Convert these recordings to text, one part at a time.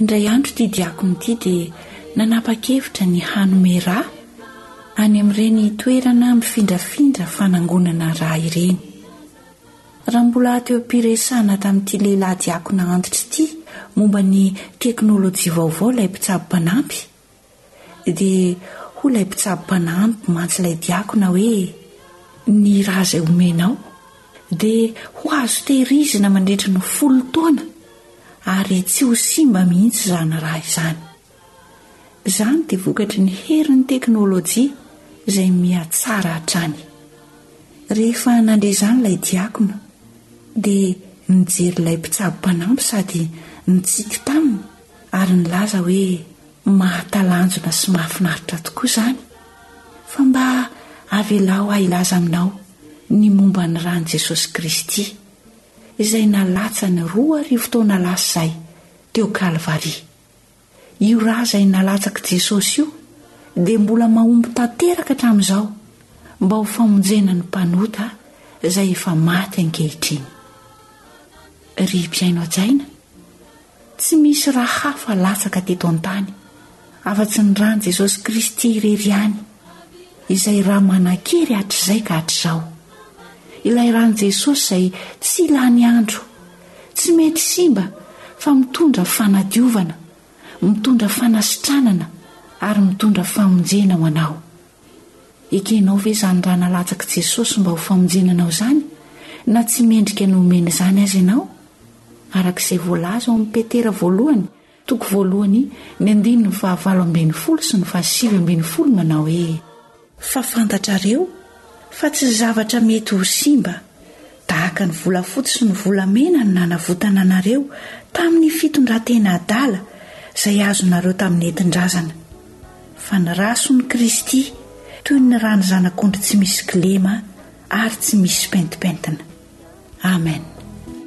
Indray andro ity diakona ity dia nanapa-kevitra ny hanome rà any amin'ireny toerana mifindrafindra fanangonana rà ireny. Raha mbola teo am-piresahana tamin'ity lehilahy diakona antitra ity momba ny teknolojia vaovao ilay mpitsabo mpanampy, Dia hoy ilay mpitsabo mpanampy mantsy ilay diakona hoe, Ny rà izay omenao dia ho azo tehirizina mandritra ny folo taona, ary tsy ho simba mihitsy izany rà izany. Izany dia vokatry ny herin'ny teknolojia izay mihatsara hatrany. Rehefa nandre izany ilay diakona, dia nijery ilay mpitsabo mpanampy sady nitsiky taminy ary nilaza hoe mahatalanjona sy mahafinaritra tokoa izany fa mba avelao aho hilaza aminao ny momba ny ran'i Jesosy Kristy izay nalatsany roa arivo taona lasa izay teo Kalvary. Io ra izay nalatsak'i Jesosy io dia mbola mahomby tanteraka hatramin'izao mba ho famonjena ny mpanota izay efa maty ankehitriny. Ry mpihaino hajaina, Tsy misy ra hafa latsaka teto an-tany afa-tsy ny ran'i Jesosy Kristy irery ihany, izay ra manan-kery hatrizay ka hatrizao. Ilay ran'i Jesosy izay tsy lany andro, tsy mety simba fa mitondra fanadiovana, mitondra fanasitranana ary mitondra famonjena ho anao. Ekenao ve izany raha nalatsak'i Jesosy mba ho famonjena anao izany, na tsy mendrika ny homena izany aza ianao? Araka izay voalaza ao amin'ny Petera voalohany, toko voalohany, ny andininy fahavalo ambin'ny folo sy ny fahasivy ambin'ny folo manao hoe. Fa fantatrareo fa tsy zavatra mety ho simba Tahaka ny volafotsy sy ny volamena no nanavotana anareo tamin'ny fitondrantena adala izay azonareo tamin'ny nentin-drazana. Fa ny rason'i Kristy toy ny ran'ny zanak'ondry tsy misy kilema ary tsy misy pentipentina. Amen.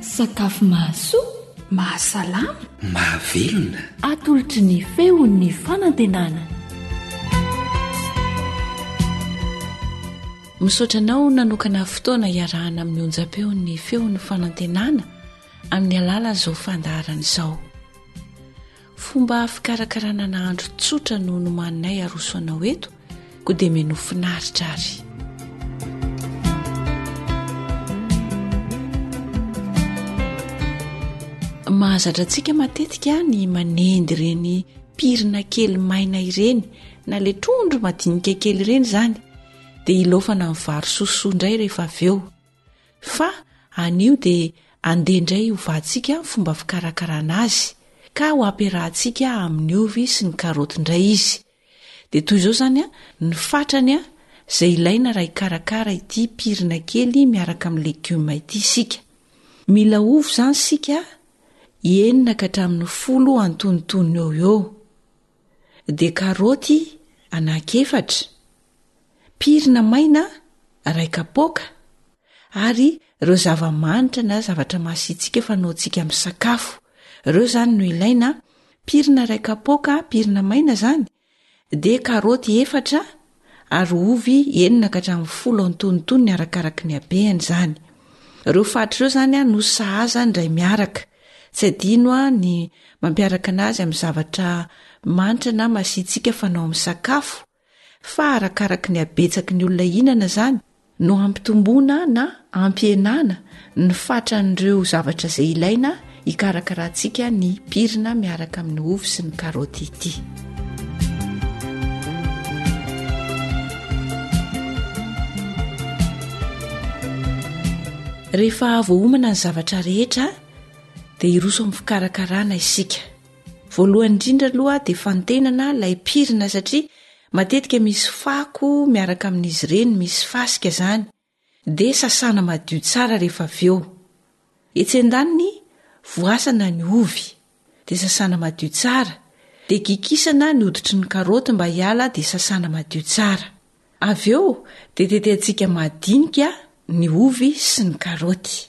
Sakafo mahasoa, mahasalama, mahavelona. Atolotry ny feon'ny fanantenana. Misaotra anao nanokana fotoana hiarahana amin'ny onjam-peon'ny feon'ny fanantenana amin'ny alalan'izao fandaharana izao. Fomba fikarakarana nahandro tsotra no nomaninay aroso anao eto, koa dia menu finaritra ary. Mahazatra antsika matetika ny manendy ireny pirina kely maina ireny na le trondro madinika kely ireny izany dia ilaofana ny vary sosoa indray rehefa avy eo. fa anio dia andeha indray hovahantsika ny fomba fikarakarana azy ka ho ampiarahantsika amin'ny ovy sy ny karoty indray izy dia toy izao izany a ny fatrany a izay ilaina raha hikarakara ity pirina kely miaraka amin'ny legioma ity isika mila ovy izany isika enina ka hatramin'ny folo antonontonony eo eo dia karoty anak'efatra, pirina maina iray kapoaka, ary ireo zava-manitra na zavatra masiantsika fanaontsika amin'ny sakafo. Ireo izany no ilaina, pirina iray kapoaka, pirina maina izany, dia karoty efatra ary ovy enina ka hatramin'ny folo antonontonony arakaraky ny habehany izany ireo fatra ireo izany a no sahaza ny dray miaraka tsy adino a ny mampiaraka ana azy amin'ny zavatra manitra na masiantsika fanao amin'ny sakafo fa arakaraky ny habetsaky ny olona hinana izany no hampitomboana na hampihenana ny fatran'ireo zavatra izay ilaina hikarakarantsika ny pirina miaraka amin'ny ovy sy ny karoty ity. Rehefa voaomana ny zavatra rehetra dia hiroso amin'ny fikarakarana isika. Voalohany indrindra aloha dia fantenana ilay pirina satria Matetika misy fako miaraka amin'izy ireny misy fasika izany dia sasana madio tsara rehefa avy eo. Etsy an-daniny, voasana ny ovy dia sasana madio tsara dia gikisana ny hoditry ny karoty mba hiala dia sasana madio tsara. Avy eo dia tetehantsika madinika ny ovy sy ny karoty.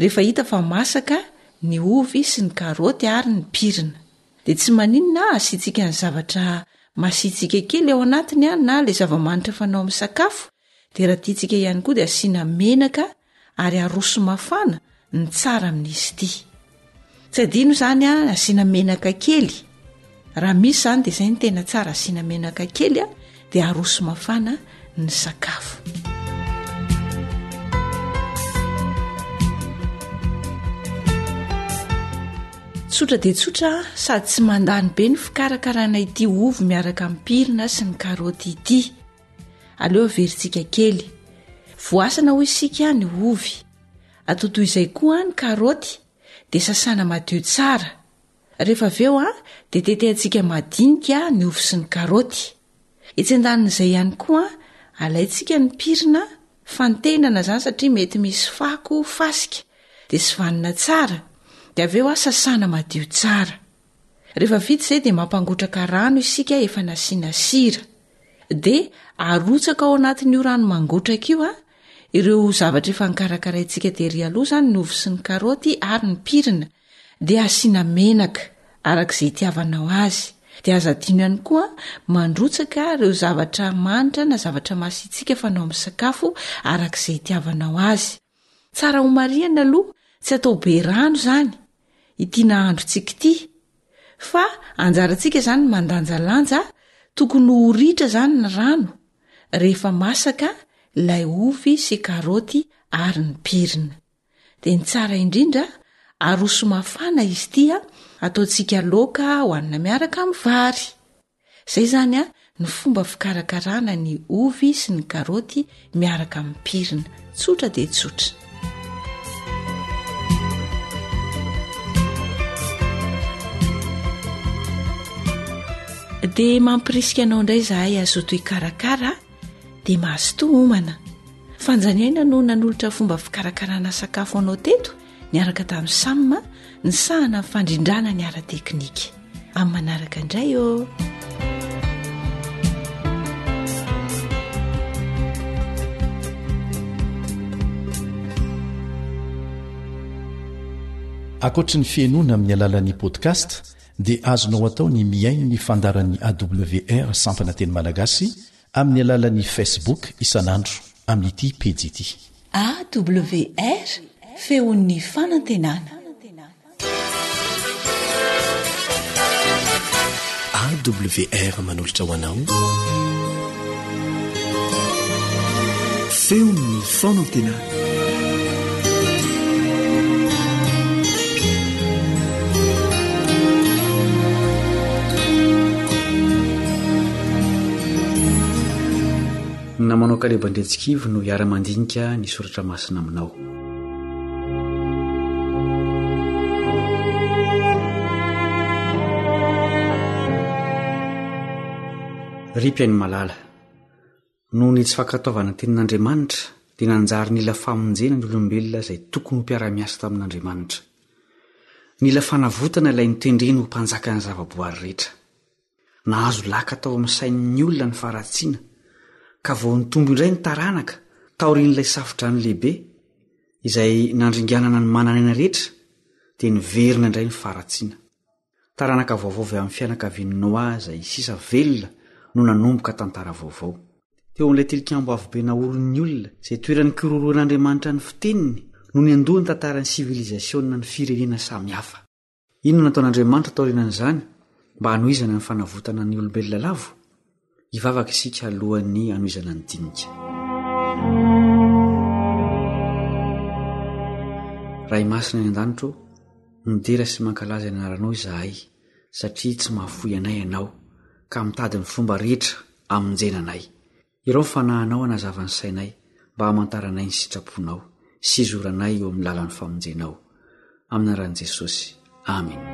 Rehefa hita fa masaka ny ovy sy ny karaoty ary ny pirina, dia tsy maninona asiantsika ny zavatra masiantsika kely ao anatiny na ilay zava-manitra fanao amin'ny sakafo, dia raha tiantsika ihany koa dia asiana menaka ary aroso mafana ny tsara amin'izy ity. tsy adino izany a asiana menaka kely raha misy izany dia izay ny tena tsara asiana menaka kely a dia aroso mafana ny sakafo tsotra dia tsotra sady tsy mandany be ny fikarakarana ity ovy miaraka amin'nypirina sy ny karoty ity aleo averintsika kely voasana hoy isika ny ovy Atao toy izay koa ny karaoty, dia sasana madio tsara. Rehefa avy eo dia tetehantsika madinika ny ovy sy ny karaoty. Etsy an-danin'izay ihany koa, alaintsika ny pirina, fantenana izany satria mety misy fako, fasika, dia sivanina tsara, dia avy eo sasana madio tsara. Rehefa vita izay dia mampangotraka rano isika efa nasiana sira. Dia arotsaka ao anatin'io rano mangotraka io Ireo zavatra efa nkarakaraintsika tery aloha izany ny ovy sy ny karoty ary ny pirina dia asiana menaka araka izay itiavanao azy dia aza adino ihany koa mandrotsaka ireo zavatra manitra na zavatra masintsika fanao amin'ny sakafo araka izay itiavanao azy tsara ho mariana aloha tsy atao be rano izany ity nahandro tsika ity fa anjarantsika izany ny mandanjalanja tokony ho ritra izany ny rano rehefa masaka ilay ovy sy karoty ary ny pirina dia ny tsara indrindra arosomafana izy tia ataontsika loaka hohanina miaraka amin'ny vary Izay izany no fomba fikarakarana ny ovy sy ny karoty miaraka amin'ny pirina. Tsotra dia tsotra. dia mampirisika anao indray izahay azoto hikarakara dia mahazotoa homana fanjaniaina no nanolotra fomba fikarakarana sakafo anao teto niaraka tamin'i Sam nisahana ny fandrindrana ny ara-teknika. Amin'ny manaraka indray ô! Ankoatry ny fihainoana amin'ny alalan'ny podcast dia azonao atao ny mihaino ny fandaran'ny AWR Sampana Teny Malagasy Amin'ny alalan'ny Facebook isan'andro amin'ity pejy ity. AWR, Feon'ny Fanantenana. AWR manolotra ho anao Feon'ny Fanantenana. namanao kalebandretsikivy no hiara-mandinika ny soratra masina aminao ry mpiaino malala Noho ny tsy fankatoavana ny tenin'Andriamanitra, dia nanjary nila famonjena ny olombelona izay tokony ho mpiara-miasa tamin'Andriamanitra. Nila fanavotana ilay notendreny ho Mpanjakan'ny zavaboary rehetra. Nahazo laka tao amin'ny sain'ny olona ny faharatsiana, ka vao nitombo indray ny taranaka taorian'ilay Safodrano Lehibe, izay nandringanana ny manan'aina rehetra, dia niverina indray ny faharatsiana. Taranaka vaovao avy amin'ny fianakavian'i Noa izay sisa velona no nanomboka tantara vaovao. Teo amin'ilay tilikambo avo be naorin'ny olona, izay toeran'ny kiroroan'Andriamanitra ny fiteniny, no niandoha ny tantaran'ny sivilizasiona ny firenena samy hafa. Inona no nataon'Andriamanitra taorianan'izany mba hanohizana ny fanavotana ny olombelona lavo? Hivavaka isika alohan'ny hanohizana ny dinika. Ray masina any an-danitra ô, midera sy mankalaza ny anaranao izahay, satria tsy mahafoy anay ianao, ka mitady ny fomba rehetra hamonjena anay. Irao ny fanahinao hanazava ny sainay. mba hamantaranay ny sitraponao sy hizoranay eo amin'ny lalan'ny famonjenao. Amin'ny anaran'i Jesosy. Amena.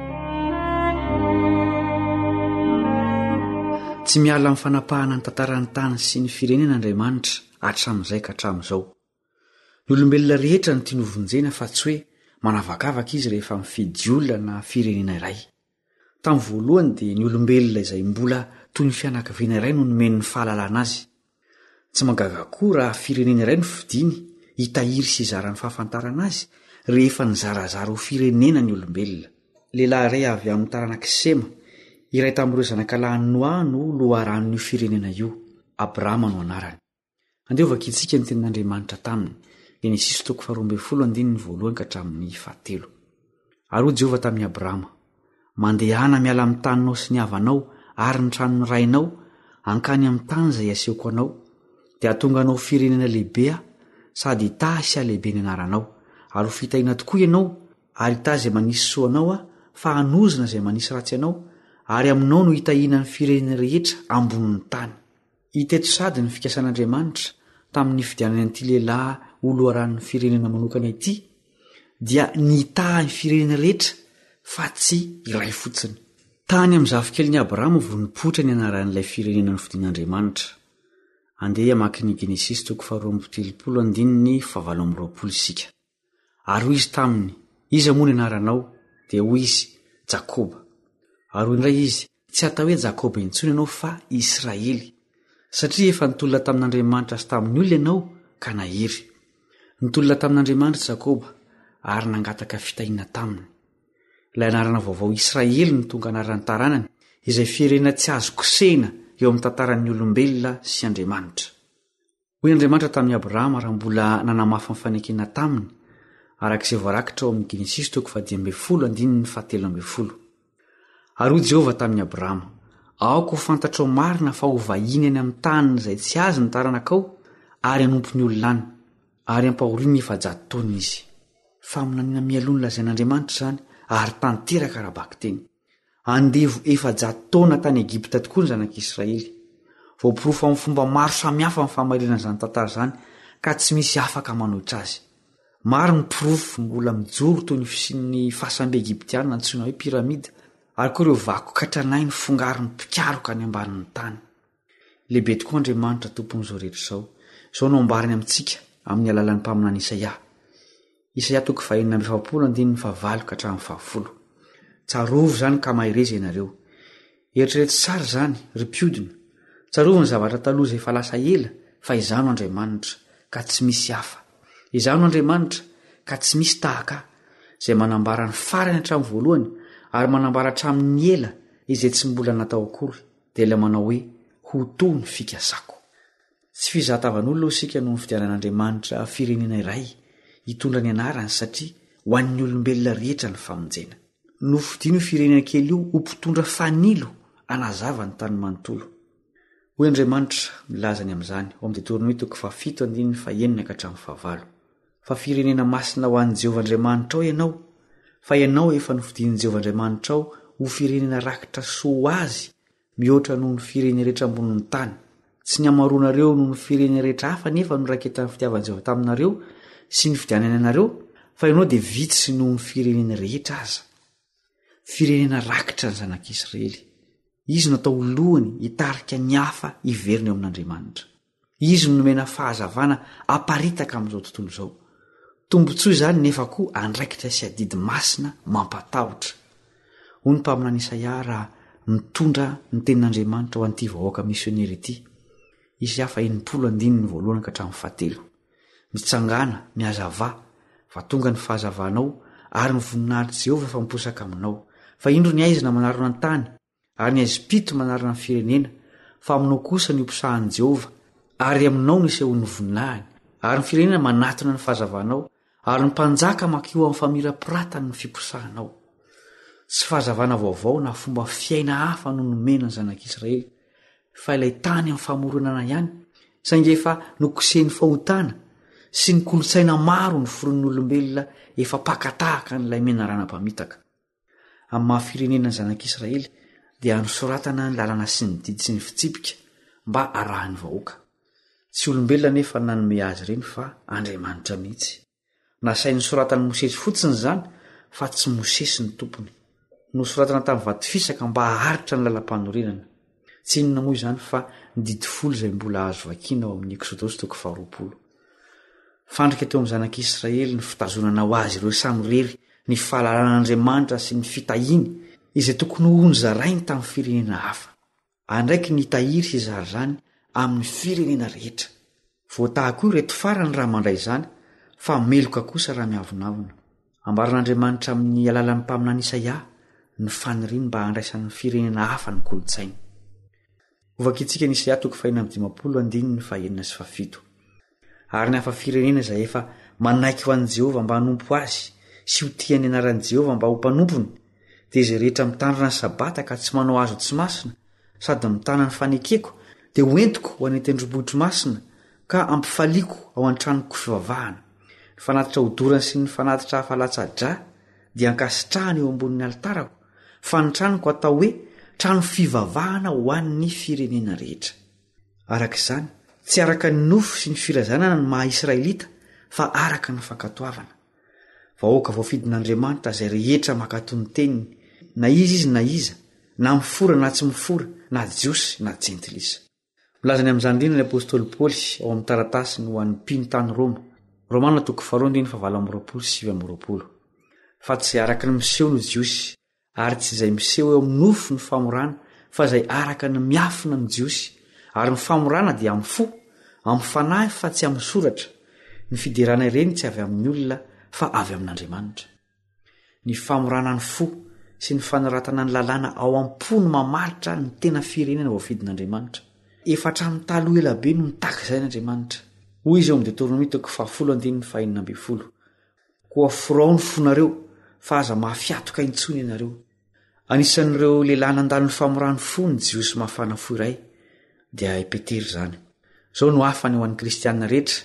Tsy miala amin'ny fanapahana ny tantaran'ny tany sy ny firenena Andriamanitra hatramin'izay ka hatramin'izao. Ny olombelona rehetra no tiany hovonjena fa tsy hoe manavakavaka izy rehefa mifidy olona na firenena iray. Tamin'ny voalohany dia ny olombelona izay mbola toy ny fianakaviana iray no nomen'ny fahalalana azy. Tsy mahagaga koa raha firenena iray no fidiny hitahiry sy hizara ny fahafantarana azy rehefa nizarazara ho firenena ny olombelona. Lehilahy iray avy amin'ny taranak'i Sema, iray tamin'ireo zanakalahin'i Noa no loharanon'io firenena io. Abrama no anarany. Andeha ho vakintsika ny tenin'Andriamanitra taminy. Genesisy toko faharoa ambin'ny folo andininy voalohany ka hatramin'ny fahatelo. Ary hoy Jehovah tamin'i Abrahama, Mandehana miala amin'ny taninao sy ny havanao ary ny tranon'ny rainao hankany amin'ny tany izay hasehoko anao, dia hahatonga anao ho firenena lehibe Aho, sady hitahy sy halehibe ny anaranao, ary ho fitahiana tokoa ianao, ary hitahy izay manisy soa anao Aho, fa hanozona izay manisy ratsy anao, ary aminao no hitahiana ny firenena rehetra ambonin'ny tany. Hita eto sady ny fikasan'Andriamanitra tamin'ny nifidianany an'ity lehilahy ho loharanon'ny firenena manokana ity, dia nitaha ny firenena rehetra fa tsy iray fotsiny. Tany amin'ny zafikeliny Abrahama vao nipoitra ny anaran'ilay firenena nofidin'Andriamanitra. Andeha hamaky ny Genesisy toko faharoa amby telopolo andininy fahavalo amby roapolo isika. Ary hoy izy taminy, Iza moa ny anaranao? Dia hoy izy, Jakoba. Ary hoy indray izy, Tsy atao hoe Jakoba intsony ianao fa Israely, satria efa nitolona tamin'Andriamanitra sy tamin'ny olona ianao ka nahery. Nitolona tamin'Andriamanitra i Jakoba ary nangataka fitahiana taminy. Ilay anarana vaovao Israely no tonga anaran'ny taranany, izay firenena tsy azo kosehina eo amin'ny tantaran'ny olombelona sy Andriamanitra. Hoy Andriamanitra tamin'i Abrahama raha mbola nanamafy ny fanekena taminy, araka izay voarakitra ao amin'ny Genesisy toko fahadimy ambin'ny folo andininy fahatelo ambin'ny folo. Ary hoy Jehovah tamin'i Abrahama, Aoka ho fantatrao marina fa ho vahiny any amin'ny tany izay tsy azy ny taranakao, ary hanompo ny olona any, ary hampahoriany efajato taona izy. Faminaniana mialoha ny lazain'Andriamanitra izany, ary tanteraka ara-bakiteny. Andevo efajato taona tany Egipta tokoa ny Zanak'Israely. Voaporofo amin'ny fomba maro samihafa ny fahamarinana izany tantara izany ka tsy misy afaka manohitra azy. Maro ny porofo mbola mijoro toy ny fisian'ny fasambe Egiptiana antsoina hoe pyramida ary koa ireo vakoka tranainy fongarin'ny mpikaroka any ambanin'ny tany. Lehibe tokoa Andriamanitra Tompon'izao rehetra izao. Izao no ambarany amintsika amin'ny alalan'ny mpaminany Isaia. Isaia toko fahenina amby efapolo andininy fahavalo ka hatramin'ny fahafolo. Tsarovy izany ka mahereza ianareo. Eritrereto tsara izany, ry mpiodina. Tsarovy ny zavatra taloha izay efa lasa ela fa Izaho no Andriamanitra, ka tsy misy hafa. Izaho no Andriamanitra, ka tsy misy tahaka Ahy, izay manambara ny farany hatramin'ny voalohany ary manambara hatramin'ny ela izay tsy mbola natao akory. dia ilay manao hoe ho toa ny fikasako. Tsy fizahatavan'olona hoy isika no nifidianan'Andriamanitra firenena iray hitondra ny anarany satria ho an'ny olombelona rehetra ny famonjena. Nofidiny io firenena kely io ho mpitondra fanilo hanazava ny tany manontolo. Hoy Andriamanitra milaza ny amin'izany ao amin'ny Detornomy toko fahafito andininy fahenina ka hatramin'ny fahavalo. fa firenena masina ho an'i Jehovah Andriamanitrao ianao, fa ianao efa nofidin'i Jehovah Andriamanitrao ho firenena rakitra soa ho azy, mihoatra noho ny firenena rehetra ambonin'ny tany. Tsy ny hamaroanareo noho ny firenena rehetra hafa anefa no raiketan'ny fitiavan'i Jehovah taminareo sy ny fidianany anareo, fa ianao dia vitsy noho ny firenena rehetra aza. Firenena rakitra ny zanak'Israely. Izy no atao ho lohany hitarika ny hafa hiverina eo amin'Andriamanitra. Izy no nomena fahazavana haparitaka amin'izao tontolo izao. Tombontsoa izany nefa koa andraikitra sy adidy masina mampatahotra. Hoy ny mpaminany Isaia raha mitondra ny tenin'Andriamanitra ho an'ity vahoaka misionera ity, Isy hafa enimpolo andininy voalohany ka hatramin'ny fahatelo, Mitsangàna, mihazavà, fa tonga ny fahazavànao, ary ny voninahitr'i Jehovah efa miposaka aminao. Fa indro ny aizina manarona ny tany, Ary ny azipito manarina ny firenena, fa aminao kosa ny hopisahan'i Jehovah, ary aminao no isehoan'ny voninahiny. Ary ny firenena manatona ny fahazavanao, ary ny mpanjaka mankeo amin'ny famirapiratany ny fiposahanao. Tsy fahazavana vaovao na fomba fiaina hafa no nomena ny zanak'Israely, fa ilay tany amin'ny famoronana ihany, saingy efa nokosehin'ny fahotana sy ny kolontsaina maro noforonin'olombelona efa mpaka tahaka an'ilay menarana mpamitaka. Amin'ny maha firenena ny zanak'Israely dia anosoratana ny lalana sy ny didy sy ny fitsipika mba arahin'ny vahoaka. Tsy olombelona anefa ny nanome azy ireny fa Andriamanitra mihitsy. Nasainy nosoratan'i Mosesy fotsiny izany fa tsy Mosesy ny tompony. Nosoratana tamin'ny vato fisaka mba haharitra ny lalam-panorenana. Tsy inona moa izany fa ny didy folo izay mbola azo vakiana ao amin'ny Eksodosy toko faharoapolo. Fandrika teo amin'ny zanak'i Israely ny fitazonana ho azy ireo samirery ny fahalalan'Andriamanitra sy ny fitahiany izay tokony ho nozarainy tamin'ny firenena hafa. Andraikiny hitahiry sy hizara izany amin'ny firenena rehetra. Voataha koa ireto farany raha mandray izany, fa meloka kosa raha miavonavona. Ambaran'Andriamanitra amin'ny alalan'ny mpaminany Isaia ny faniriany mba handraisan'ny firenena hafa ny kolontsainy. Hovakintsika ny Isaia toko fahenina amby dimampolo andininy fahenina sy fahafito. Ary ny hafa firenena izay efa manaiky ho an'i Jehovah mba hanompo azy sy ho tia ny anaran'i Jehovah mba ho mpanompony, dia izay rehetra mitanrana ny sabata ka tsy manao azy ho tsy masina sady mitana ny fanekeko dia ho entiko ho any an-tendrombohitro masina ka ampifaliako ao an-tranoko fivavahana. Ny fanatitra odorany sy ny fanatitra hafa latsa-dra dia ankasitrahana eo ambonin'ny alitarako, fa ny tranoko atao hoe trano fivavahana ho an'ny firenena rehetra. Araka izany, tsy araka ny nofo sy ny filazanana ny maha-Israelita, fa araka ny fankatoavana. Vahoaka voafidin'Andriamanitra izay rehetra mankatò ny teniny, na iza izy na iza, na mifora na tsy mifora, na Jiosy na Jentilisa. Milaza ny amin'izany indrindra ny apostoly Paoly ao amin'ny taratasiny ho an'ny mpino tany Roma, Romana toko faharoa andininy fahavalo amby roapolo sy sivy amby roapolo, fa tsy araka ny miseho ny Jiosy ary tsy izay miseho eo amin'ny nofo ny famorana fa izay araka ny miafina amin'ny Jiosy, ary ny famorana dia amin'ny fo, amin'ny fanahy fa tsy amin'ny soratra, ny fiderana ireny tsy avy amin'ny olona fa avy amin'Andriamanitra. Ny famorana ny fo sy ny fanoratana ny lalàna ao am-po no mamaritra ny tena firenena voafidin'Andriamanitra. Efa hatramin'ny taloha ela be no nitaky izany Andriamanitra. Hoy izy ao amin'ny Deoteronomia toko fahafolo andininy fahenina ambin'ny folo, Koa forao ny fonareo, fa aza mahafiatoka intsony ianareo. Anisan'ireo lehilahy nandalo ny famoràny fo ny Jiosy mafana fo iray, dia i Petera izany. Izao no hafany ho an'ny Kristianina rehetra,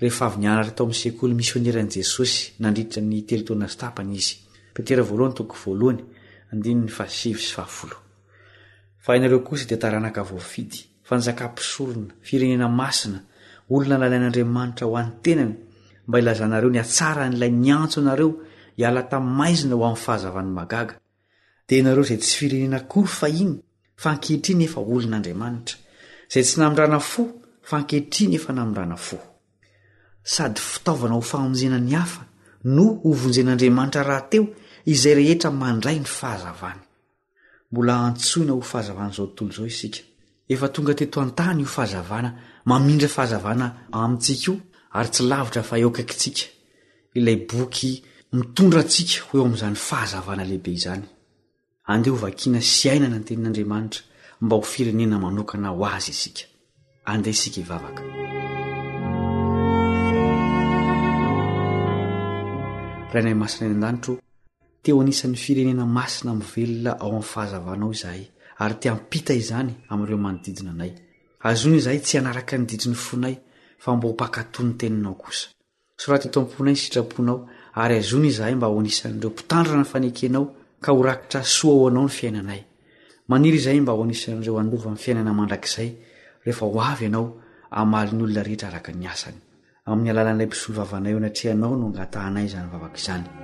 rehefa avy nianatra tao amin'ny sekoly misioneran'i Jesosy nandritra ny telo taona sy tapany izy. Petera voalohany toko voalohany, andininy fahasivy sy fahafolo. Fa ianareo kosa dia taranaka voafidy. Fanjakà mpisorona, firenena masina, olona nalain'Andriamanitra ho an'ny tenany, mba hilazanareo ny hatsaran'ilay niantso anareo hiala tamin'ny maizina ho amin'ny fahazavan'ny magaga. Dia ianareo izay tsy firenena akory fahiny, fa ankehitriny efa olon'Andriamanitra, izay tsy namindrana fo, fa ankehitriny efa namindrana fo. Sady fitaovana ho famonjena ny hafa no hovonjen'Andriamanitra rahateo izay rehetra mandray ny fahazavany. Mbola antsoina ho fahazavan'izao tontolo izao isika. Efa tonga teto an-tany io fahazavana mamindra fahazavana amintsika io ary tsy lavitra fa eo akaikintsika ilay boky mitondra antsika ho eo amin'izany fahazavana lehibe izany. Andeha ho vakiana sy aina ny tenin'Andriamanitra mba ho firenena manokana ho azy isika. Andeha isika hivavaka. Rainay masina any an-danitra o, teo anisan'ny firenena masina mivelona ao amin'ny fahazavanao izahay ary te hampita izany amin'ireo manodidina anay. Hazoana izahay tsy hanaraka ny didry ny fonay fa mba ho mpankatò ny teninao kosa. Soraty eto am-ponay ny sitraponao, ary hazono izahay mba ho anisan'ireo mpitandrina ny fanekenao ka ho rakitra soa ho anao ny fiainanay. Maniry izahay mba ho anisan'ireo handova ny fiainana mandrakizay rehefa ho avy ianao hamaly ny olona rehetra araka ny asany. Amin'ny alalan'ilay mpisolovava anay eo anatrehanao no angatahanay izany vavaka izany.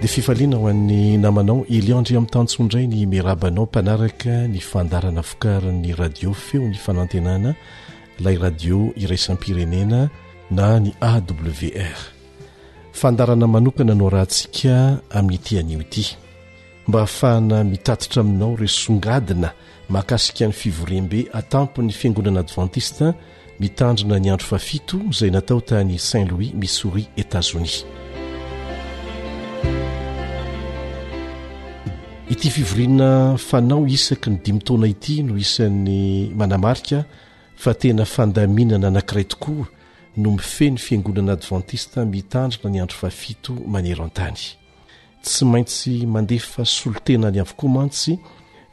Dia fifaliana ho an'ny namanao Elion Andriamitantsy indray ny miarahaba anao mpanaraka ny fandarana vokarin'ny radio feo ny fanantenana ilay radio iraisam-pirenena na ny AWR. Fandarana manokana no arahantsika amin'ity anio ity. Mba hahafahana mitatitra aminao ireo songadina mahakasika ny fivoriambe atampon'ny fiangonana advantista Mitandrina ny andro fahafito izay natao tany Saint Louis, Missouri, Etazonia. Ity fivoriana fanao isaky ny dimy taona ity no isan'ny manamarika fa tena fandaminana anankiray tokoa no mifehy ny fiangonana advantista mitandrina ny andro fahafito maneran-tany. Tsy maintsy mandefa solontenany avokoa mantsy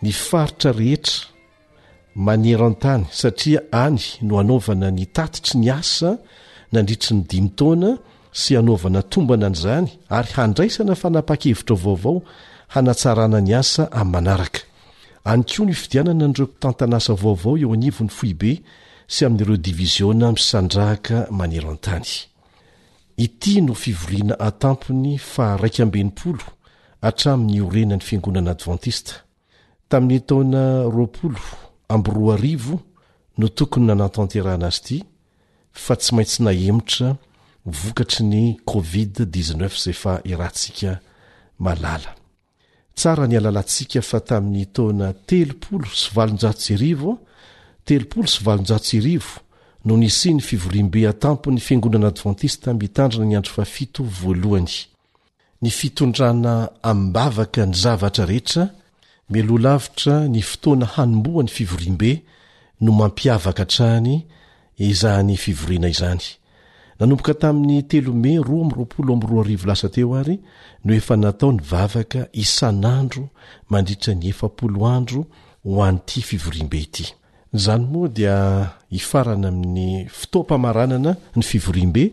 ny faritra rehetra maneran-tany satria any no hanaovana ny tatitry ny asa nandritry ny dimy taona sy hanaovana tombana an'izany ary handraisana fanapahan-kevitra vaovao hanatsarana ny asa amin'ny manaraka. Any koa ny fifidianana an'ireo mpitantana asa vaovao eo anivon'ny foibe sy amin'ireo diviziona misandrahaka maneran-tany. Ity no fivoriana an-tampony faha-raika amby enimpolo hatramin'ny niorenan'ny Fiangonana Advantista. Tamin'ny taona roapolo amby roa arivo no tokony nanatanterahana azy ity fa tsy maintsy nahemotra vokatry ny covid dix-neuf izay efa iarahantsika malala. Tsara ny halalantsika fa tamin'ny taona telopolo sy valonjato sy arivo, telopolo sy valonjato sy arivo, no nisian'ny fivoriambe an-tampon'ny Fiangonana Advantista Mitandrina ny Andro Fahafito voalohany. Ny fitondrana amim-bavaka ny zavatra rehetra mialoha lavitra ny fotoana hanombohan'ny fivoriambe no mampiavaka hatrany izany fivoriana izany. Nanomboka tamin'ny telo mey roa amby roapolo amby roa arivo lasa teo ary no efa natao ny vavaka isan'andro mandritra ny efapolo andro ho an'ity fivoriambe ity. Izany moa dia hifarana amin'ny fotoam-pamaranana ny fivoriambe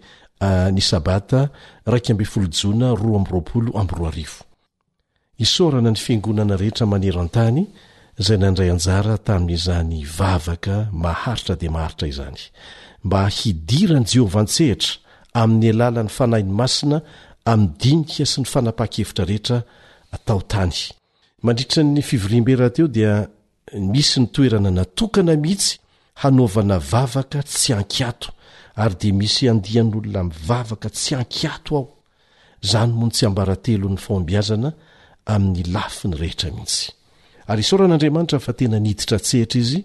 ny sabata iraika ambin'ny folo jona roa amby roapolo amby roa arivo. Isaorana ny fiangonana rehetra maneran-tany izay nandray anjara tamin'izany vavaka maharitra dia maharitra izany, mba hidiran'i Jehovah an-tsehatra amin'ny alalan'ny fanahiny masina amin'ny dinika sy ny fanapahan-kevitra rehetra atao tany. Mandritra ny fivoriambe rahateo dia Misy ny toerana natokana mihitsy hanaovana vavaka tsy an-kiato ary dia misy andian'olona mivavaka tsy an-kiato ao. Izany moa no tsiambaratelon'ny fahombiazana amin'ny lafiny rehetra mihitsy. Ary isaorana Andriamanitra fa tena niditra an-tsehatra izy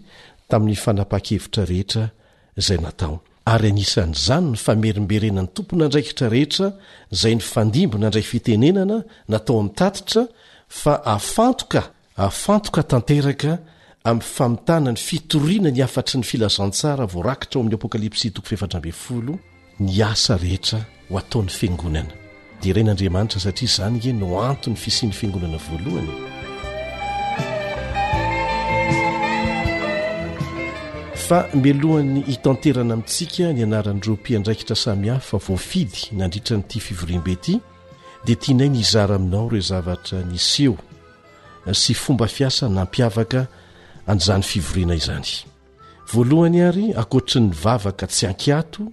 tamin'ny fanapahan-kevitra rehetra izay natao. Ary anisan'izany ny famerimberenan'ny tompon'andraikitra rehetra izay nifandimby nandray fitenenana natao amin'ny tatitra fa afantoka Afantoka tanteraka amin'ny famitana ny fitoriana ny hafatry ny filazantsara voarakitra ao amin'ny Apokalypsy toko fahefatra ambin'ny folo ny asa rehetra ho ataon'ny Fiangonana. Derain'Andriamanitra satria izany nge no anton'ny fisian'ny Fiangonana voalohany e! Fa mialohan'ny hitanterana amintsika ny anaran'ireo mpiandraikitra samihafa voafidy nandritra an'ity fivoriambe ity dia tianay ny hizara aminao ireo zavatra niseho sy fomba fiasa nampiavaka an'izany fivoriana izany. Voalohany ary, ankoatry ny vavaka tsy ankiato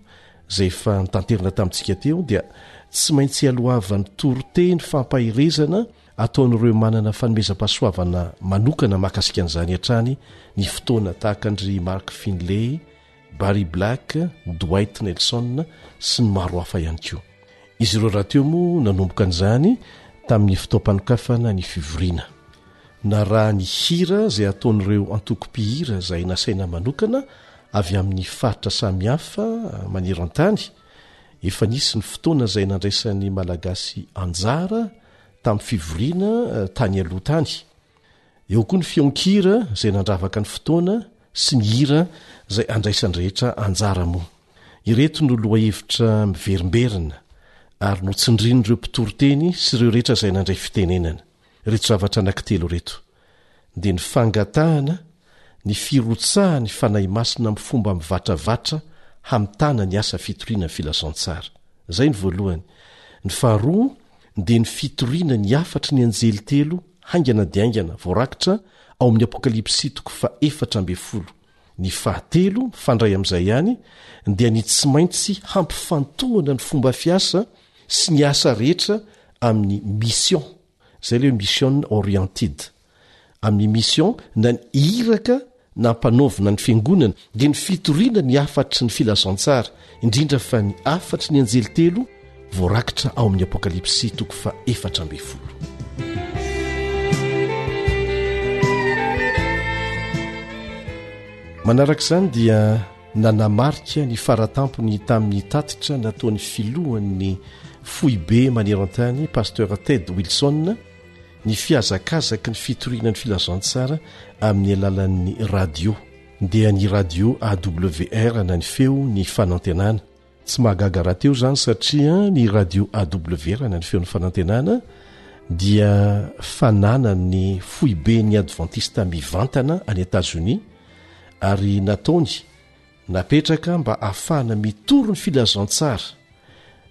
izay efa nitanterina tamintsika teo dia tsy maintsy ialohavan'ny toriteny fampaherezana ataon'ireo manana fanomezam-pahasoavana manokana mahakasika an'izany hatrany ny fotoana tahaka an-dry Mark Finlay, Barry Black, Dwight Nelson sy ny maro hafa ihany koa. Izy ireo rahateo moa nanomboka an'izany tamin'ny fotoam-panokafana ny fivoriana. Naraha ny hira izay ataon'ireo antoko mpihira izay nasaina manokana avy amin'ny faritra samihafa maneran-tany. Efa nisy ny fotoana izay nandraisan'ny Malagasy anjara tamin'ny fivoriana tany aloha tany. Eo koa ny feon-kira izay nandravaka ny fotoana sy ny hira izay andraisan'ny rehetra anjara moa. Ireto no lohahevitra miverimberina ary notsindrin'ireo mpitory teny sy ireo rehetra izay nandray fitenenana. Ireto zavatra anankitelo ireto dia ny fangatahana ny firotsahan'ny Fanahy Masina amin'ny fomba mivatravatra hamitana ny asa fitoriana ny filazantsara. Izay ny voalohany. Ny faharoa dia ny fitoriana ny hafatry ny anjely telo Haingana dia haingana, voarakitra ao amin'ny Apokalypsy toko fahefatra ambin'ny folo. Ny fahatelo, mifandray amin'izay ihany, dia ny tsy maintsy hampifantohana ny fomba fiasa sy ny asa rehetra amin'ny mission, izay ilay hoe mission oriented, amin'ny mission na ny iraka nampanaovina ny Fiangonana dia ny fitoriana ny hafatry ny filazantsara, indrindra fa ny hafatry ny anjely telo voarakitra ao amin'ny Apokalypsy toko fahefatra ambin'ny folo. Manaraka izany dia nanamarika ny faratampony tamin'ny tatitra nataon'ny filohan'ny foibe maneran-tany Pasteur Ted Wilson Ny fihazakazaky ny fitoriana ny filazantsara amin'ny alalan'ny radio dia ny radio AWR na ny feo ny fanantenana. Tsy mahagaga rahateo izany satria ny radio AWR na ny feon'ny fanantenana dia fananan'ny foiben'ny advantista mivantana any Etazonia ary nataony Napetraka mba hahafahana mitory ny filazantsara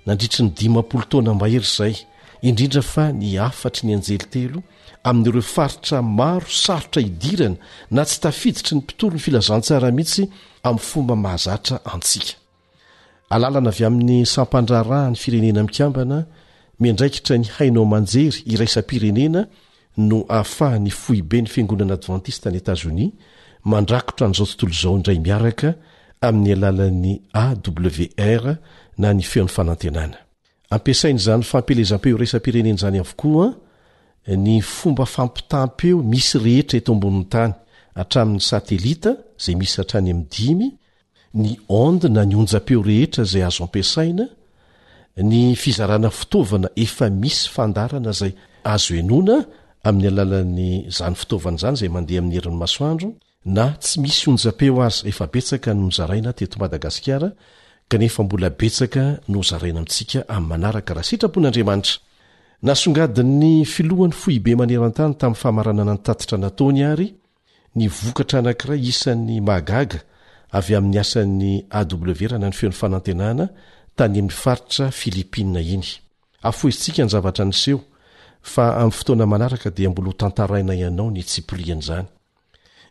nandritry ny dimampolo taona mahery izay, indrindra fa ny hafatry ny anjely telo amin'ireo faritra maro sarotra hidirana na tsy tafiditry ny mpitory ny filazantsara mihitsy amin'ny fomba mahazatra antsika. Alalana avy amin'ny Sampandraharahan'ny Firenena Mikambana miandraikitra ny Haino aman-jery iraisam-pirenena, no ahafahan'ny Foiben'ny Fiangonana Advantista any Etazonia mandrakotra an'izao tontolo izao indray miaraka amin'ny alalan'ny AWR na ny Feon'ny Fanantenana. Ampiasain'izany fampielezam-peo iraisam-pirenena izany avokoa ny fomba fampitam-peo misy rehetra eto ambonin'ny tany, hatramin'ny satelita, izay misy hatrany amin'ny dimy, ny onde na ny onjam-peo rehetra izay azo ampiasaina, ny fizarana fitaovana efa misy fandaharana izay azo henoina amin'ny alalan'izany fitaovana izany izay mandeha amin'ny herin'ny masoandro, na tsy misy onjam-peo aza efa betsaka no nozaraina teto Madagasikara kanefa mbola betsaka no hozaraina amintsika amin'ny manaraka raha sitrapon'Andriamanitra. Nasongadin'ny filohan'ny foibe maneran-tany tamin'ny famaranana ny tatitra nataony ary Ny vokatra anankiray isan'ny mahagaga avy amin'ny asan'ny AW raha na ny feon'ny fanantenana tany amin'ny faritra Filipina iny. Afoizitsika ny zavatra niseho fa amin'ny fotoana manaraka dia mbola ho tantarainay anao ny tsipirian'izany.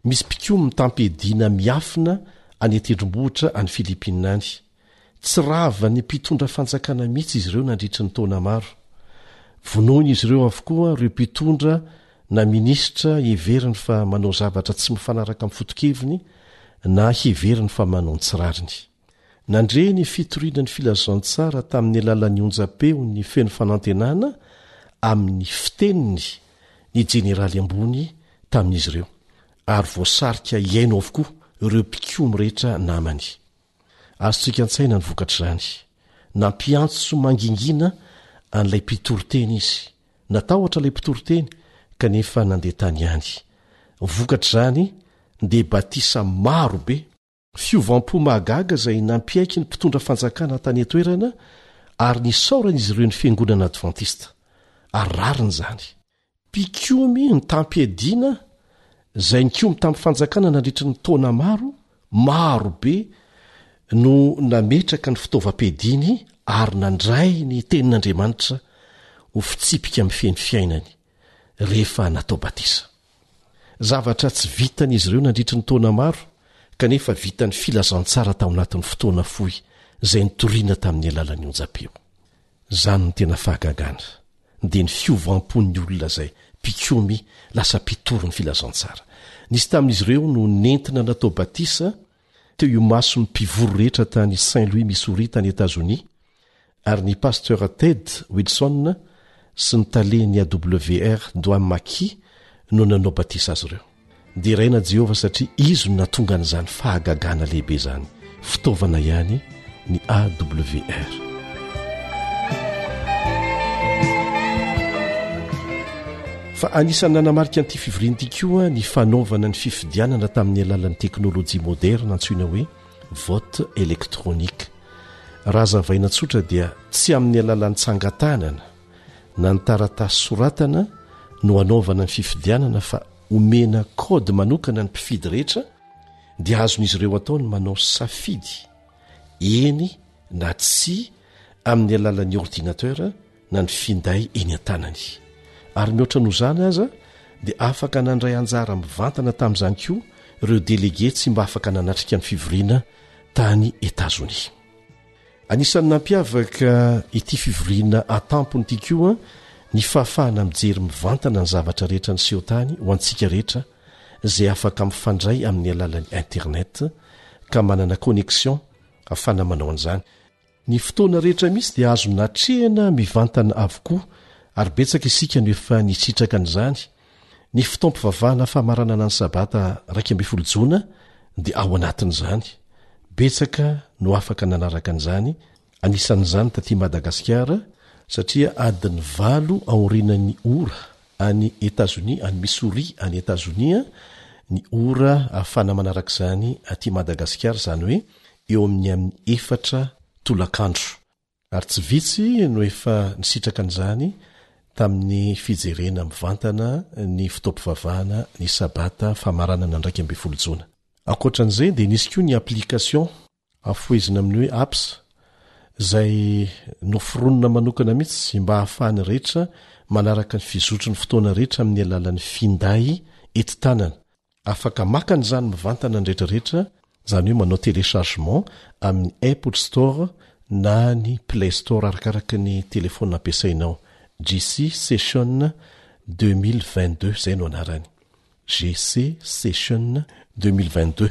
Misy mpikomy mitam-piadiana miafina any an-tendrombohitra any Filipina any. Tsy ravan'ny mpitondra fanjakana mihitsy izy ireo nandritry ny taona maro. Vonoin'izy ireo avokoa ireo mpitondra na minisitra heveriny fa manao zavatra tsy mifanaraka amin'ny foto-keviny na heveriny fa manao ny tsy rariny. Nandre ny fitoriana ny filazantsara tamin'ny alalan'ny onjam-peony feno fanantenana amin'ny fiteniny ny jeneraly ambony tamin'izy ireo, ary voasarika hihaino avokoa ireo mpikomy rehetra namany. Azontsika an-tsaina ny vokatr'izany. Nampiantso mangingina an'ilay mpitoriteny izy. Natahotra ilay mpitoriteny, kanefa nandeha tany ihany. Vokatr'izany, dia batisa maro be. Fiovam-po mahagaga izay nampiaiky ny mpitondra fanjakana tany an-toerana, ary nisaoran'izy ireo ny fiangonana advantista. Ary rariny izany. Mpikomy nitam-piadiana izay nikomy tamin'ny fanjakana nandritry ny taona maro, maro be no nametraka ny fitaovam-piadiany ary nandray ny Tenin'Andriamanitra ho fitsipika mifehy ny fiainany rehefa natao batisa. Zavatra tsy vitan'izy ireo nandritry ny taona maro kanefa vitan'ny filazantsara tao anatin'ny fotoana fohy izay nitoriana tamin'ny alalan'ny onjam-peo. Izany no tena fahagagana, dia ny fiovam-pon'ny olona izay mpikomy lasa mpitory ny filazantsara. Nisy tamin'izy ireo no nentina natao batisa teo imason'ny mpivory rehetra tany Saint Louis Missouri tany Etazonia, ary ny Pasteur Ted Wilson sy ny talen'ny AWR Dwamaki no nanao batisa azy ireo. Deraina Jehovah satria izy no nahatonga an'izany fahagagana lehibe izany. Fitaovana ihany ny AWR. Fa anisan'ny nanamarika an'ity fivoriana ity koa ny fanaovana ny fifidianana tamin'ny alalan'ny teknolojia moderna antsoina hoe vote électronique. Raha hazavaina tsotra dia tsy amin'ny alalan'ny tsangan-tanana na ny taratasy soratana no anaovana ny fifidianana fa omena kaody manokana ny mpifidy rehetra dia azon'izy ireo atao ny manao safidy eny na tsy amin'ny alalan'ny ordinatera na ny finday eny an-tanany ary mihoatra noho izany aza dia afaka nandray anjara mivantana tamin'izany koa ireo delege tsy mba afaka nanatrika ny fivoriana tany etazonia Anisan'ny nampiavaka ity fivoriana an-tampony ity koa ny fahafahana mijery mivantana ny zavatra rehetra niseho tany ho antsika rehetra izay afaka mifandray amin'ny alalan'ny internet ka manana connexion afana manao an'izany. Ny fotoana rehetra misy dia azon'atrehina mivantana avokoa ary betsaka isika no efa nisitraka an'izany Ny fotoam-pivavahana famaranana ny Sabata iraika ambin'ny folo Jona dia ao anatin'izany. Betsaka no afaka nanaraka an'izany, anisan'izany taty Madagasikara, satria adiny valo aorianan'ny ora any Etazonia, any Missouri any Etazonia ny ora ahafahana manaraka izany aty Madagasikara, izany hoe eo amin'ny amin'ny efatra tolakandro. Ary tsy vitsy no efa nisitraka an'izany tamin'ny fijerena mivantana ny fotoam-pivavahana ny Sabata famaranana ny iraika ambin'ny folo Jona. Ankoatra an'izay dia nisy koa ny application, afohezina amin'ny hoe apps, izay noforonina manokana mihitsy mba hahafahan'ny rehetra manaraka ny fizotry ny fotoana rehetra amin'ny alalan'ny finday enti-tanana. Afaka maka an'izany mivantana ny retraretra, izany hoe manao téléchargement amin'ny Apple Store na ny Play Store arakaraka ny telefaonina ampiasainao. GC Session deux mille vingt-deux izay no anarany. GC Session deux mille vingt-deux.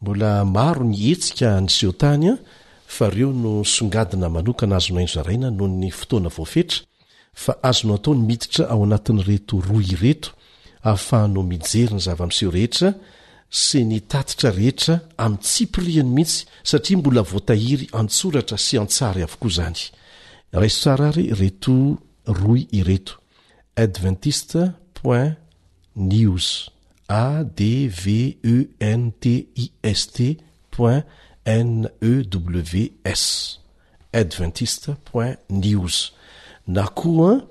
Mbola maro ny hetsika niseho tany fa reo no songadina manokana azonay nozaraina noho ny fotoana voafetra fa azonao atao ny miditra ao anatin'ireto rohy ireto ahafahanao mijery ny zava-miseho rehetra sy ny tatitra rehetra amin-tsipiriany mihitsy satria mbola voatahiry an-tsoratra sy an-tsary avokoa zany. Raiso tsara ary reto rohy ireto. Adventiste point news adventist point news adventist point news na koa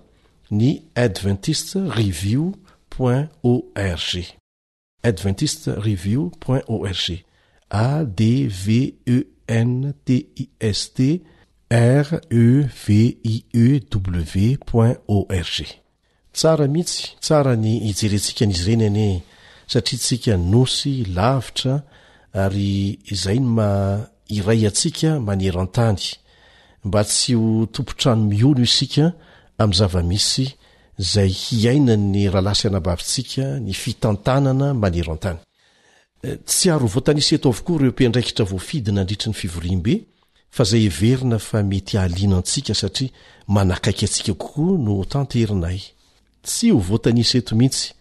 ny adventist review point org adventist review point org adventist r e v i e w point org Tsara mitsy, tsara ny hijerentsika an'izy ireny anie satria tsika nosy, lavitra ary izay no maha iray antsika manerantany mba tsy ho tompontrano mihono isika amin'ny zava-misy izay hiainan'ny rahalahy sy anabavintsika ny fitantanana manerantany. Tsy ary ho voatanisa eto avokoa ireo mpiandraikitra voafidy nandritry ny fivoriambe fa izay heverina fa mety hahaliana antsika satria manakaiky antsika kokoa no ho tanterinay. Tsy ho voatanisa eto mihitsy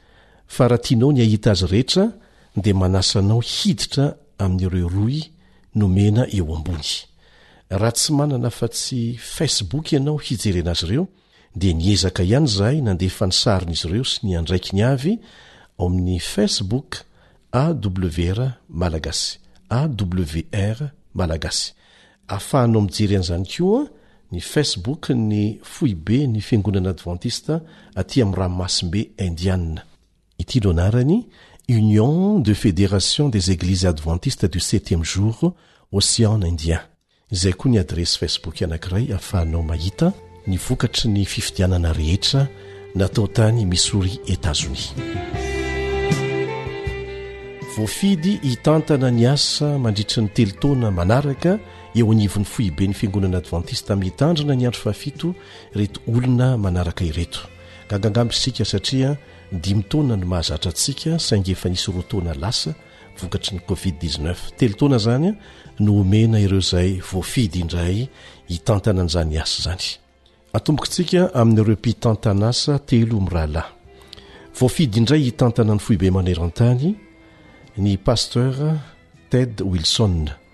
fa raha tianao ny hahita azy rehetra dia manasa anao hiditra amin'ireo rohy nomena eo ambony. Raha tsy manana afa-tsy Facebook ianao hijerena azy ireo dia niezaka ihany izahay nandefa ny sarin'izy ireo sy ny andraikiny avy ao amin'ny Facebook AWR Malagasy, AWR Malagasy. Ahafahanao mijery an'izany koa ny Facebook ny Foibe ny Fiangonana Advantista aty amin'ny Ranomasimbe Indiana. Ity no anarany, Union de Fédération des Églises Adventistes du Septième Jour, Ocean Indien. Izay koa ny adiresy Facebook anankiray ahafahanao mahita ny vokatry ny fifidianana rehetra natao tany Missouri, Etazonia. Voafidy hitantana ny asa mandritry ny telo taona manaraka eo anivon'ny foiben'ny Fiangonana Advantista Mitandrina ny Andro Fahafito ireto olona manaraka ireto. Gangangambo isika satria dimy taona no mahazatra antsika saingy efa nisy roa taona lasa vokatry ny covid 19. Telo taona izany no omena ireo izay voafidy indray hitantana an'izany asa izany. Atombokitsika amin'ireo mpitantanasa telo mirahalahy. Voafidy indray hitantana ny foibe maneran-tany ny Pasteur Ted Wilson.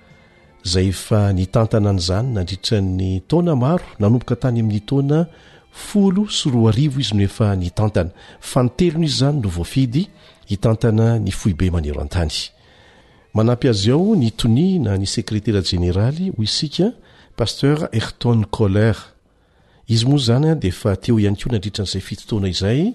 izay efa nitantana an'izany nandritra ny taona maro nanomboka tany amin'ny taona folo sy roa arivo izy no efa nitantana fa ny telony izy izany no voafidy hitantana ny foibe manero an-tany manampy azy ao ny toniana ny sekretera jeneraly ho isika pasteur Ayrton Koller izy moa izany dia efa teo ihany koa nandritra an'izay fito taona izay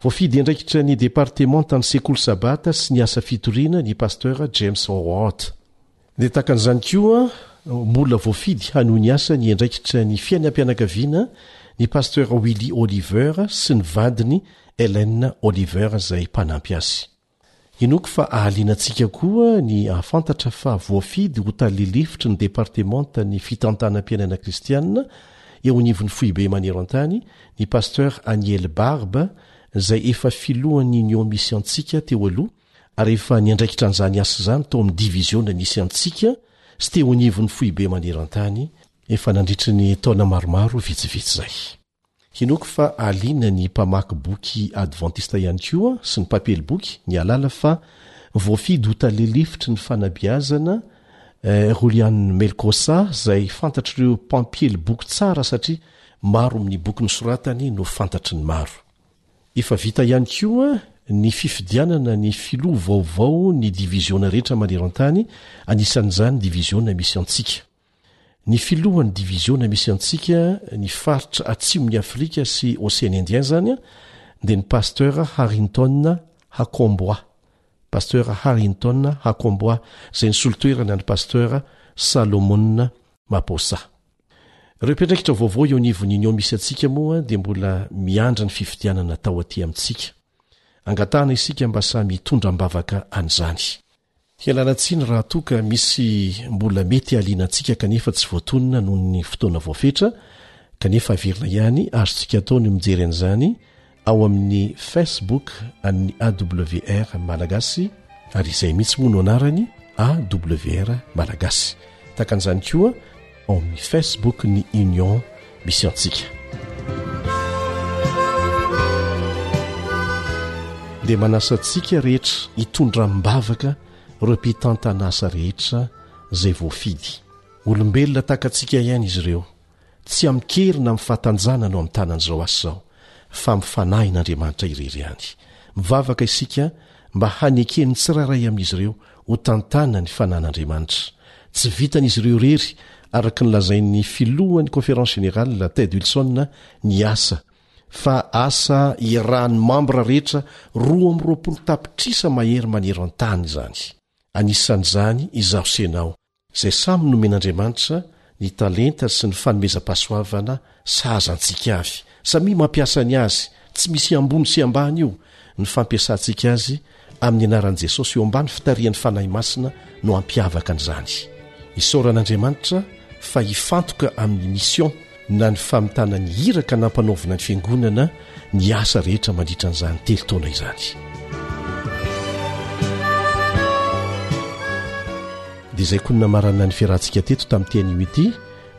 Voafidy andraikitry ny Departemantan'ny Sekoly Sabata sy ny Asa Fitoriana ny Pasteur James Howard. Dia tahaka an'izany koa, mbola voafidy hanohy ny asany andraikitry ny fiainam-pianakaviana ny Pasteur Willie Oliver sy ny vadiny Ellen Oliver izay mpanampy azy. Hinoako fa hahaliana antsika koa ny hahafantatra fa voafidy ho tale lefitry ny Departemantan'ny Fitantanam-piainana Kristianina eo anivon'ny Foibe Maneran-tany ny Pasteur Aniel Barbe izay efa filohan'ny Union misy antsika teo aloha ary efa niandraikitra an'izany asa izany tao amin'ny Diviziona misy antsika sy teo anivon'ny Foibe Maneran-tany efa nandritry ny taona maromaro vitsivitsy izay. Hinoako fa haliana ny mpamaky boky advantista ihany koa sy ny mpampiely boky ny hahalala fa voafidy ho tale lefitry ny fanabeazana eh, Julian Melkossa, izay fantatr'ireo mpampiely boky tsara satria maro amin'ny boky nosoratany no fantatry ny maro. Efa vita ihany koa ny fifidianana ny filoha vaovao ny diviziona rehetra maneran-tany, anisan'izany ny diviziona misy antsika. Ny filohan'ny diviziona misy antsika ny faritra atsimon'i Afrika sy Ocean Indien izany dia ny Pasteur Harrington Hakomboa, Pasteur Harrington Hakomboa, izay nisolo toerana an'i Pasteur Salomon Maphosa. Ireo mpiandraikitra vaovao eo anivon'ny Union misy antsika moa dia mbola miandry ny fifidianana atao aty amintsika. Angatahana isika mba samy hitondra am-bavaka an'izany. Hialana tsiny raha toa ka misy mbola mety hahaliana antsika kanefa tsy voatonona noho ny fotoana voafetra, kanefa averina ihany, azontsika atao ny mijery an'izany ao amin'ny Facebook an'ny AWR Malagasy, ary izay mihitsy moa no anarany, AWR Malagasy. Tahaka an'izany koa. ao amin'ny Facebook ny Union misy antsika. Dia manasa antsika rehetra hitondra am-bavaka ireo mpitantana asa rehetra izay voafidy. Olombelona tahaka antsika ihany izy ireo, tsy amin-kery na amin'ny fahatanjahana no amin-tanana izao asa izao, fa amin'ny fanahin'Andriamanitra irery ihany. Mivavaka isika mba haneken'ny tsirairay amin'izy ireo Ho tantana ny fanan'Andriamanitra. Tsy vitan'izy ireo irery, araka ny lazain'ny filohan'ny Conférence Générale, Ted Wilson, ny asa, fa asa iarahan'ny mambra rehetra roa amby roapolo tapitrisa mahery maneran-tany izany. Anisan'izany izaho sy ianao. izay samy nomen'Andriamanitra ny talenta sy ny fanomezam-pahasoavana sahaza antsika avy, samia mampiasa ny azy, tsy misy ambony sy ambany io, ny fampiasantsika azy amin'ny anaran'i Jesosy eo ambany fitarihan'ny Fanahy Masina no hampiavaka an'izany. Isaoran'Andriamanitra fa hifantoka amin'ny mission na ny famitana ny iraka nampanaovina ny Fiangonana ny asa rehetra mandritra an'izany telo taona izany. Dia izay koa ny namarana ny fiarahantsika teto tamin'ny TNUT,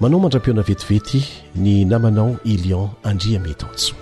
manao mandra-pihaona vetivety ny namanao Elion Andriamihetantsoa.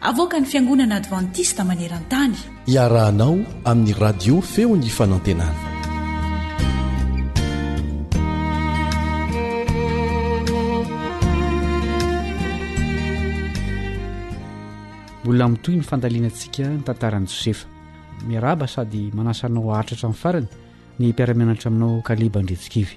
Avoakan'ny Fiangonana Advantista maneran-tany. Iarahanao amin'ny Radio Feon'ny Fanantenana. Mbola mitohy ny fandalinantsika ny tantaran'i Josefa. Miarahaba sady manasa anao haharitra hatramin'ny farany ny mpiara-mianatra aminao Kaleba Andriantsikivy.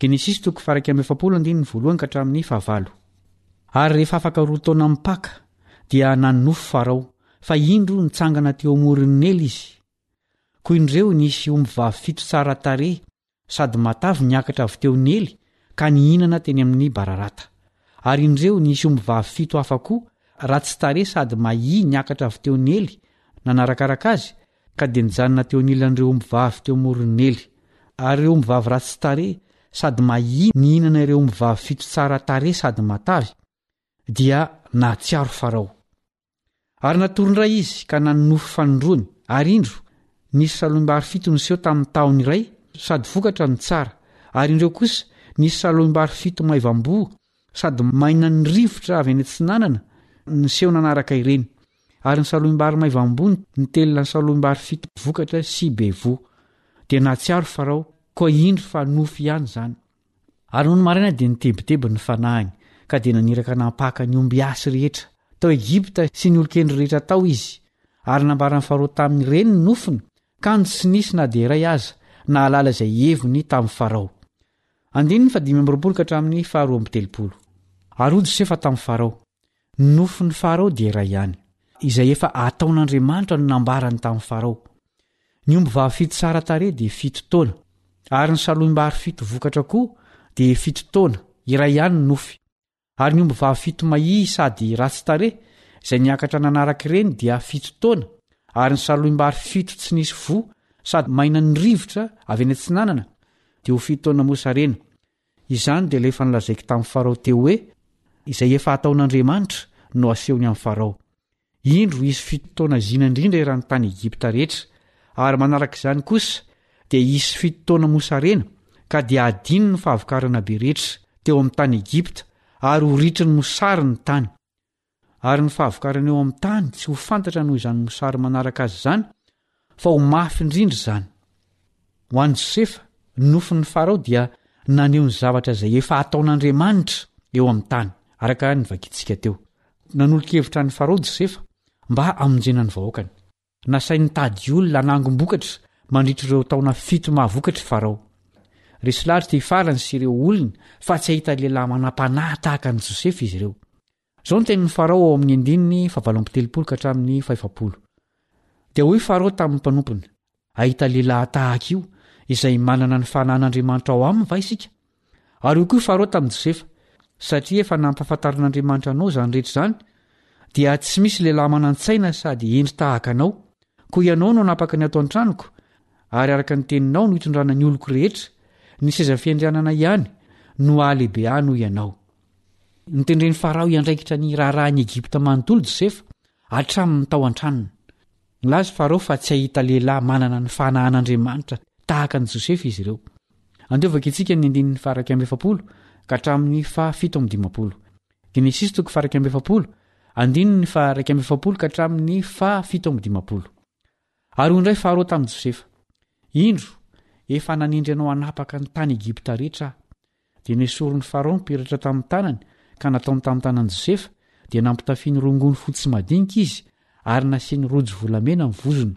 Genesisy toko faha iraika amby efapolo andininy voalohany ka hatramin'ny fahavalo. Ary rehefa afaka roa taona mipaka, dia nanonofy Farao, fa indro nitsangana teo amoron'i Nely izy. Koa indreo nisy ombivavy fito tsara tarehy sady matavy niakatra avy teo Nely ka nihinana teny amin'ny bararata. Ary indreo nisy ombivavy fito hafa koa ratsy tarehy sady mahia niakatra avy teo Nely nanarakaraka azy Ka dia nijanona teo anilan'ireo ombivavy teo amoron'i Ely. Ary ireo ombivavy ratsy tarehy sady mahia nihinana ireo ombivavy fito tsara tarehy sady matavy, dia nahatsiaro Farao. Ary natory indray izy ka nanonofy fanindroany, ary indro, nisy saloim-bary fito niseho tamin'ny tahony iray sady vokatra no tsara, ary indreo kosa nisy saloim-bary fito maivamboho sady mainan'ny rivotra avy any atsinanana ny seho nanaraka ireny, ary ny saloim-bary maivambony nitelina ny saloim-bary fito vokatra sy bevoa. Dia nahatsiaro Farao, koa indro fa nofy ihany izany. Ary nony maraina dia nitebiteby ny fanahiny, ka dia naniraka nampaka ny ombiasy rehetra tao Egypta sy ny olon-kendry rehetra tao izy, ary nambaran'i Farao tamin'ny ireny ny nofiny, kanjo tsy nisy na dia iray aza nahalala izay heviny tamin'i Farao. Andininy fahadimy amby roapolo ka hatramin'ny faharoa amby telopolo. Ary ho Josefa tamin'i Farao. Ny nofin'i Farao dia iray ihany. Izay efa ataon'Andriamanitra no nambarany tamin'i Farao. Ny ombivavy fito tsara tarehy dia fito taona, ary ny saloim-bary fito vokatra koa dia fito taona, iray ihany ny nofy. Ary ny ombivavy fito mahia sady ratsy tarehy izay niakatra nanaraka ireny dia fito taona, ary ny salohim-bary fito tsy nisy voa sady mainan'ny rivotra avy eny atsinanana dia ho fito taona moa sarena. Izany dia ilay efa nolazaiko tamin'i Farao teo hoe, Izay efa hataon'Andriamanitra no asehony amin'i Farao. Indro hisy fito taona zina indrindra eran'ny tany Egypta rehetra, ary manaraka izany kosa dia hisy fito taona mosarena ka dia hadino ny fahavokarana be rehetra teo amin'ny tany Egypta ary ho ritry ny mosary ny tany. Ary ny fahavokarana eo amin'ny tany tsy ho fantatra noho izany mosary manaraka azy izany fa ho mafy indrindra izany. Ho an'i Josefa, ny nofin'ny Farao dia naneho ny zavatra izay efa ataon'Andriamanitra eo amin'ny tany, araka ny vakintsika teo. Nanolo-kevitra an'i Farao Josefa mba hamonjena ny vahoakany. Nasainy nitady olona hanangom-bokatra mandritra ireo taona fito mahavokatra i Farao. Resy lahatra i Farany sy ireo olony fa tsy hahita lehilahy manam-panahy tahaka an'i Josefa izy ireo. Izao ny tenin'i Farao ao amin'ny andininy fahavalo amby telopolo ka hatramin'ny fahefapolo, Dia hoy Farao tamin'ny mpanompony, Hahita lehilahy tahaka io, izay manana ny fanahin'Andriamanitra ao aminy va isika? Ary hoy koa Farao tamin'i Josefa, Satria efa nampahafantarin'Andriamanitra anao izany rehetra izany, dia tsy misy lehilahy manan-tsaina sady hendry tahaka anao. Koa ianao no hanapaka ny ato an-tranoko, ary araka ny teninao no hitondrana ny oloko rehetra, ny seza fiandrianana ihany no hahalehibeha noho ianao. Notendren'i Farao hiandraikitra ny raharahan'i Egypta manontolo Josefa, hatramin'ny tao an-tranony. Nilaza i Farao fa tsy hahita lehilahy manana ny fanahan'Andriamanitra tahaka an'i Josefa izy ireo. Andiovako antsika ny andininy faha iraika amby efapolo ka hatramin'ny faha fito amby dimampolo. Genesisy toko faha iraika amby efapolo, andininy faha iraika amby efapolo ka hatramin'ny faha fito amby dimampolo. Ary hoy indray Farao tamin'i Josefa, Indro, efa nanendry anao hanapaka ny tany Egypta rehetra aho. Dia nesorin'i Farao ny peratra tamin'ny tanany ka nataony tamin'ny tanan'i Josefa, dia nampitafiany rongony fotsy madinika izy ary nasiany rojo volamena ny vozony.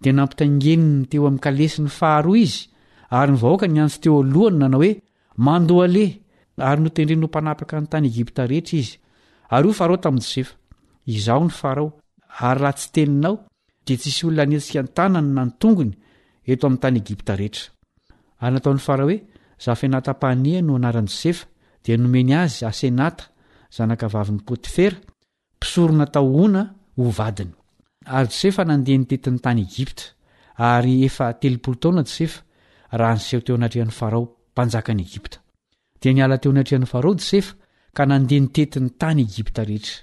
Dia nampitaingeniny teo amin'ny kalesiny faharoa izy, ary ny vahoaka niantso teo alohany nanao hoe, Mandohaleha! Ary notendreny ho mpanapaka ny tany Egypta rehetra izy. Ary hoy Farao tamin'i Josefa, Izaho ny Farao, ary raha tsy teninao, dia tsisy olona hanetsika ny tanany na ny tongony eto amin'ny tany Egypta rehetra. Ary nataon'i Farao hoe, Zafenata-Panea no anaran'i Josefa, dia nomeny azy Asenata, zanakavavin'i Potifera, mpisorona tao Ona, ho vadiny. Ary Josefa nandeha nitety ny tany Egypta, ary efa telopolo taona Josefa raha niseho teo anatrehan'i Farao, mpanjakan'i Egypta. Dia niala teo anatrehan'i Farao Josefa ka nandeha nitety ny tany Egypta rehetra.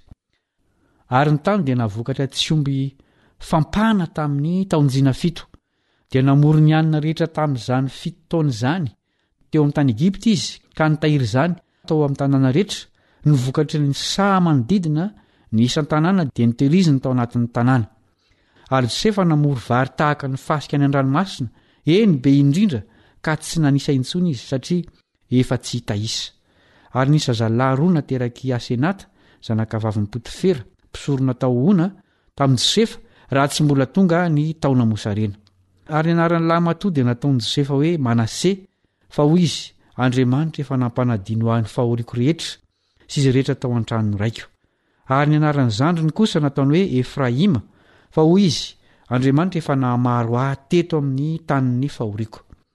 Ary ny tany dia nahavokatra tsy omby fampana tamin'ny taonjina fito. Dia namory ny hanina rehetra tamin'izany fito taona izany teo amin'ny tany Egypta izy, ka nitahiry izany tao amin'ny tanàna rehetra, ny vokatry ny saha manodidina ny isan-tanàna dia notehiriziny tao anatin'ny tanàna. Ary Josefa namory vary tahaka ny fasika any an-dranomasina, eny, be indrindra, ka tsy nanisa intsony izy, satria efa tsy hita isa. Ary nisy zazalahy roa naterak' i Asenata, zanakavavin' i Potifera, mpisorona tao Ona, tamin'i Josefa, raha tsy mbola tonga ny taona mosarena. Ary ny anaran'ny lahy matoa dia nataon'i Josefa hoe Manase, fa hoy izy, Andriamanitra efa nampanadino ahy ny fahoriako rehetra sy izay rehetra tao an-tranon'ny raiko. Ary ny anaran'ny zandriny kosa nataony hoe Efraima, fa hoy izy, Andriamanitra efa nahamaro ahy teto amin'ny tanin'ny fahoriako.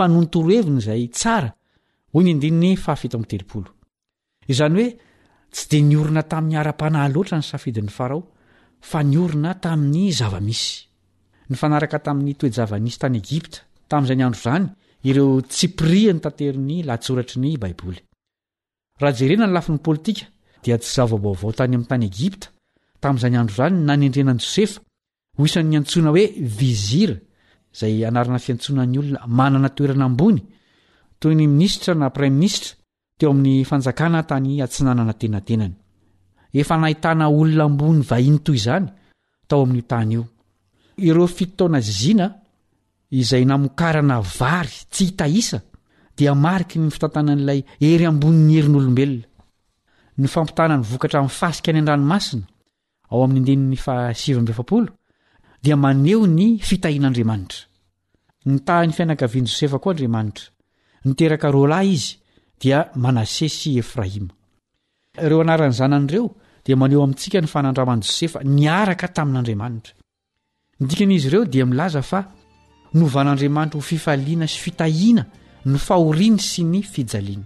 Fanohy ny toroheviny izay tsara, hoy ny andininy fahafito amby telopolo. Izany hoe tsy dia niorina tamin'ny ara-panahy loatra ny safidin'i Farao, fa niorina tamin'ny zava-misy. Nifanaraka tamin'ny toe-java nisy tany Egypta tamin'izany andro izany ireo tsipiriany taterin'ny lahatsoratry ny Baiboly. Raha jerena ny lafiny politika, dia tsy zava-baovao tany amin'ny tany Egypta tamin'izany andro izany ny nanendrena an'i Josefa Ho isan'ny antsoina hoe vizir, izay anarana fiantsoana ny olona manana toerana ambony, toy ny minisitra na praiminisitra, teo amin'ny fanjakana tany Atsinanana Tenatenany. Efa nahitana olona ambony vahiny toy izany tao amin'io tany io. Ireo fito taona zina izay namokarana vary tsy hita isa dia mariky ny fitantanan'ilay hery ambonin'ny herin'olombelona. Ny fampitana ny vokatra amin'ny fasika any an-dranomasina ao amin'ny andininy faha sivy amby efapolo dia maneho ny fitahian'andriamanitra nitahin'ny fianakavian'i josefa koa andriamanitra niteraka roa lahy izy dia manase sy efraima ireo anaran'ny zanany ireo dia maneho amintsika ny fanandraman'i josefa niaraka tamin'andriamanitra Ny dikan'izy ireo dia milaza fa novan'Andriamanitra ho fifaliana sy fitahiana ny fahoriany sy ny fijaliany.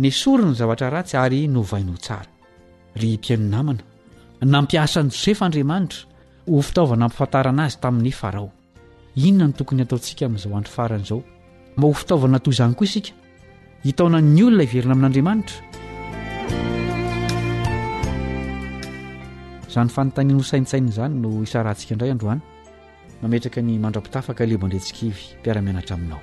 Nesoriny ny zavatra ratsy ary novainy ho tsara. Ry mpihaino namana, nampiasa an'i Josefa Andriamanitra ho fitaovana hampifantarana azy tamin'i Farao. Inona no tokony hataontsika amin'izao andro farany izao mba ho fitaovana toy izany koa isika hitaonan'ny olona hiverina amin'Andriamanitra? Izany fanontaniana hosaintsainina izany no hisarahantsika indray androany. Mametraka ny mandra-pitafa Kalebo Andriantsikivy mpiara-mianatra aminao.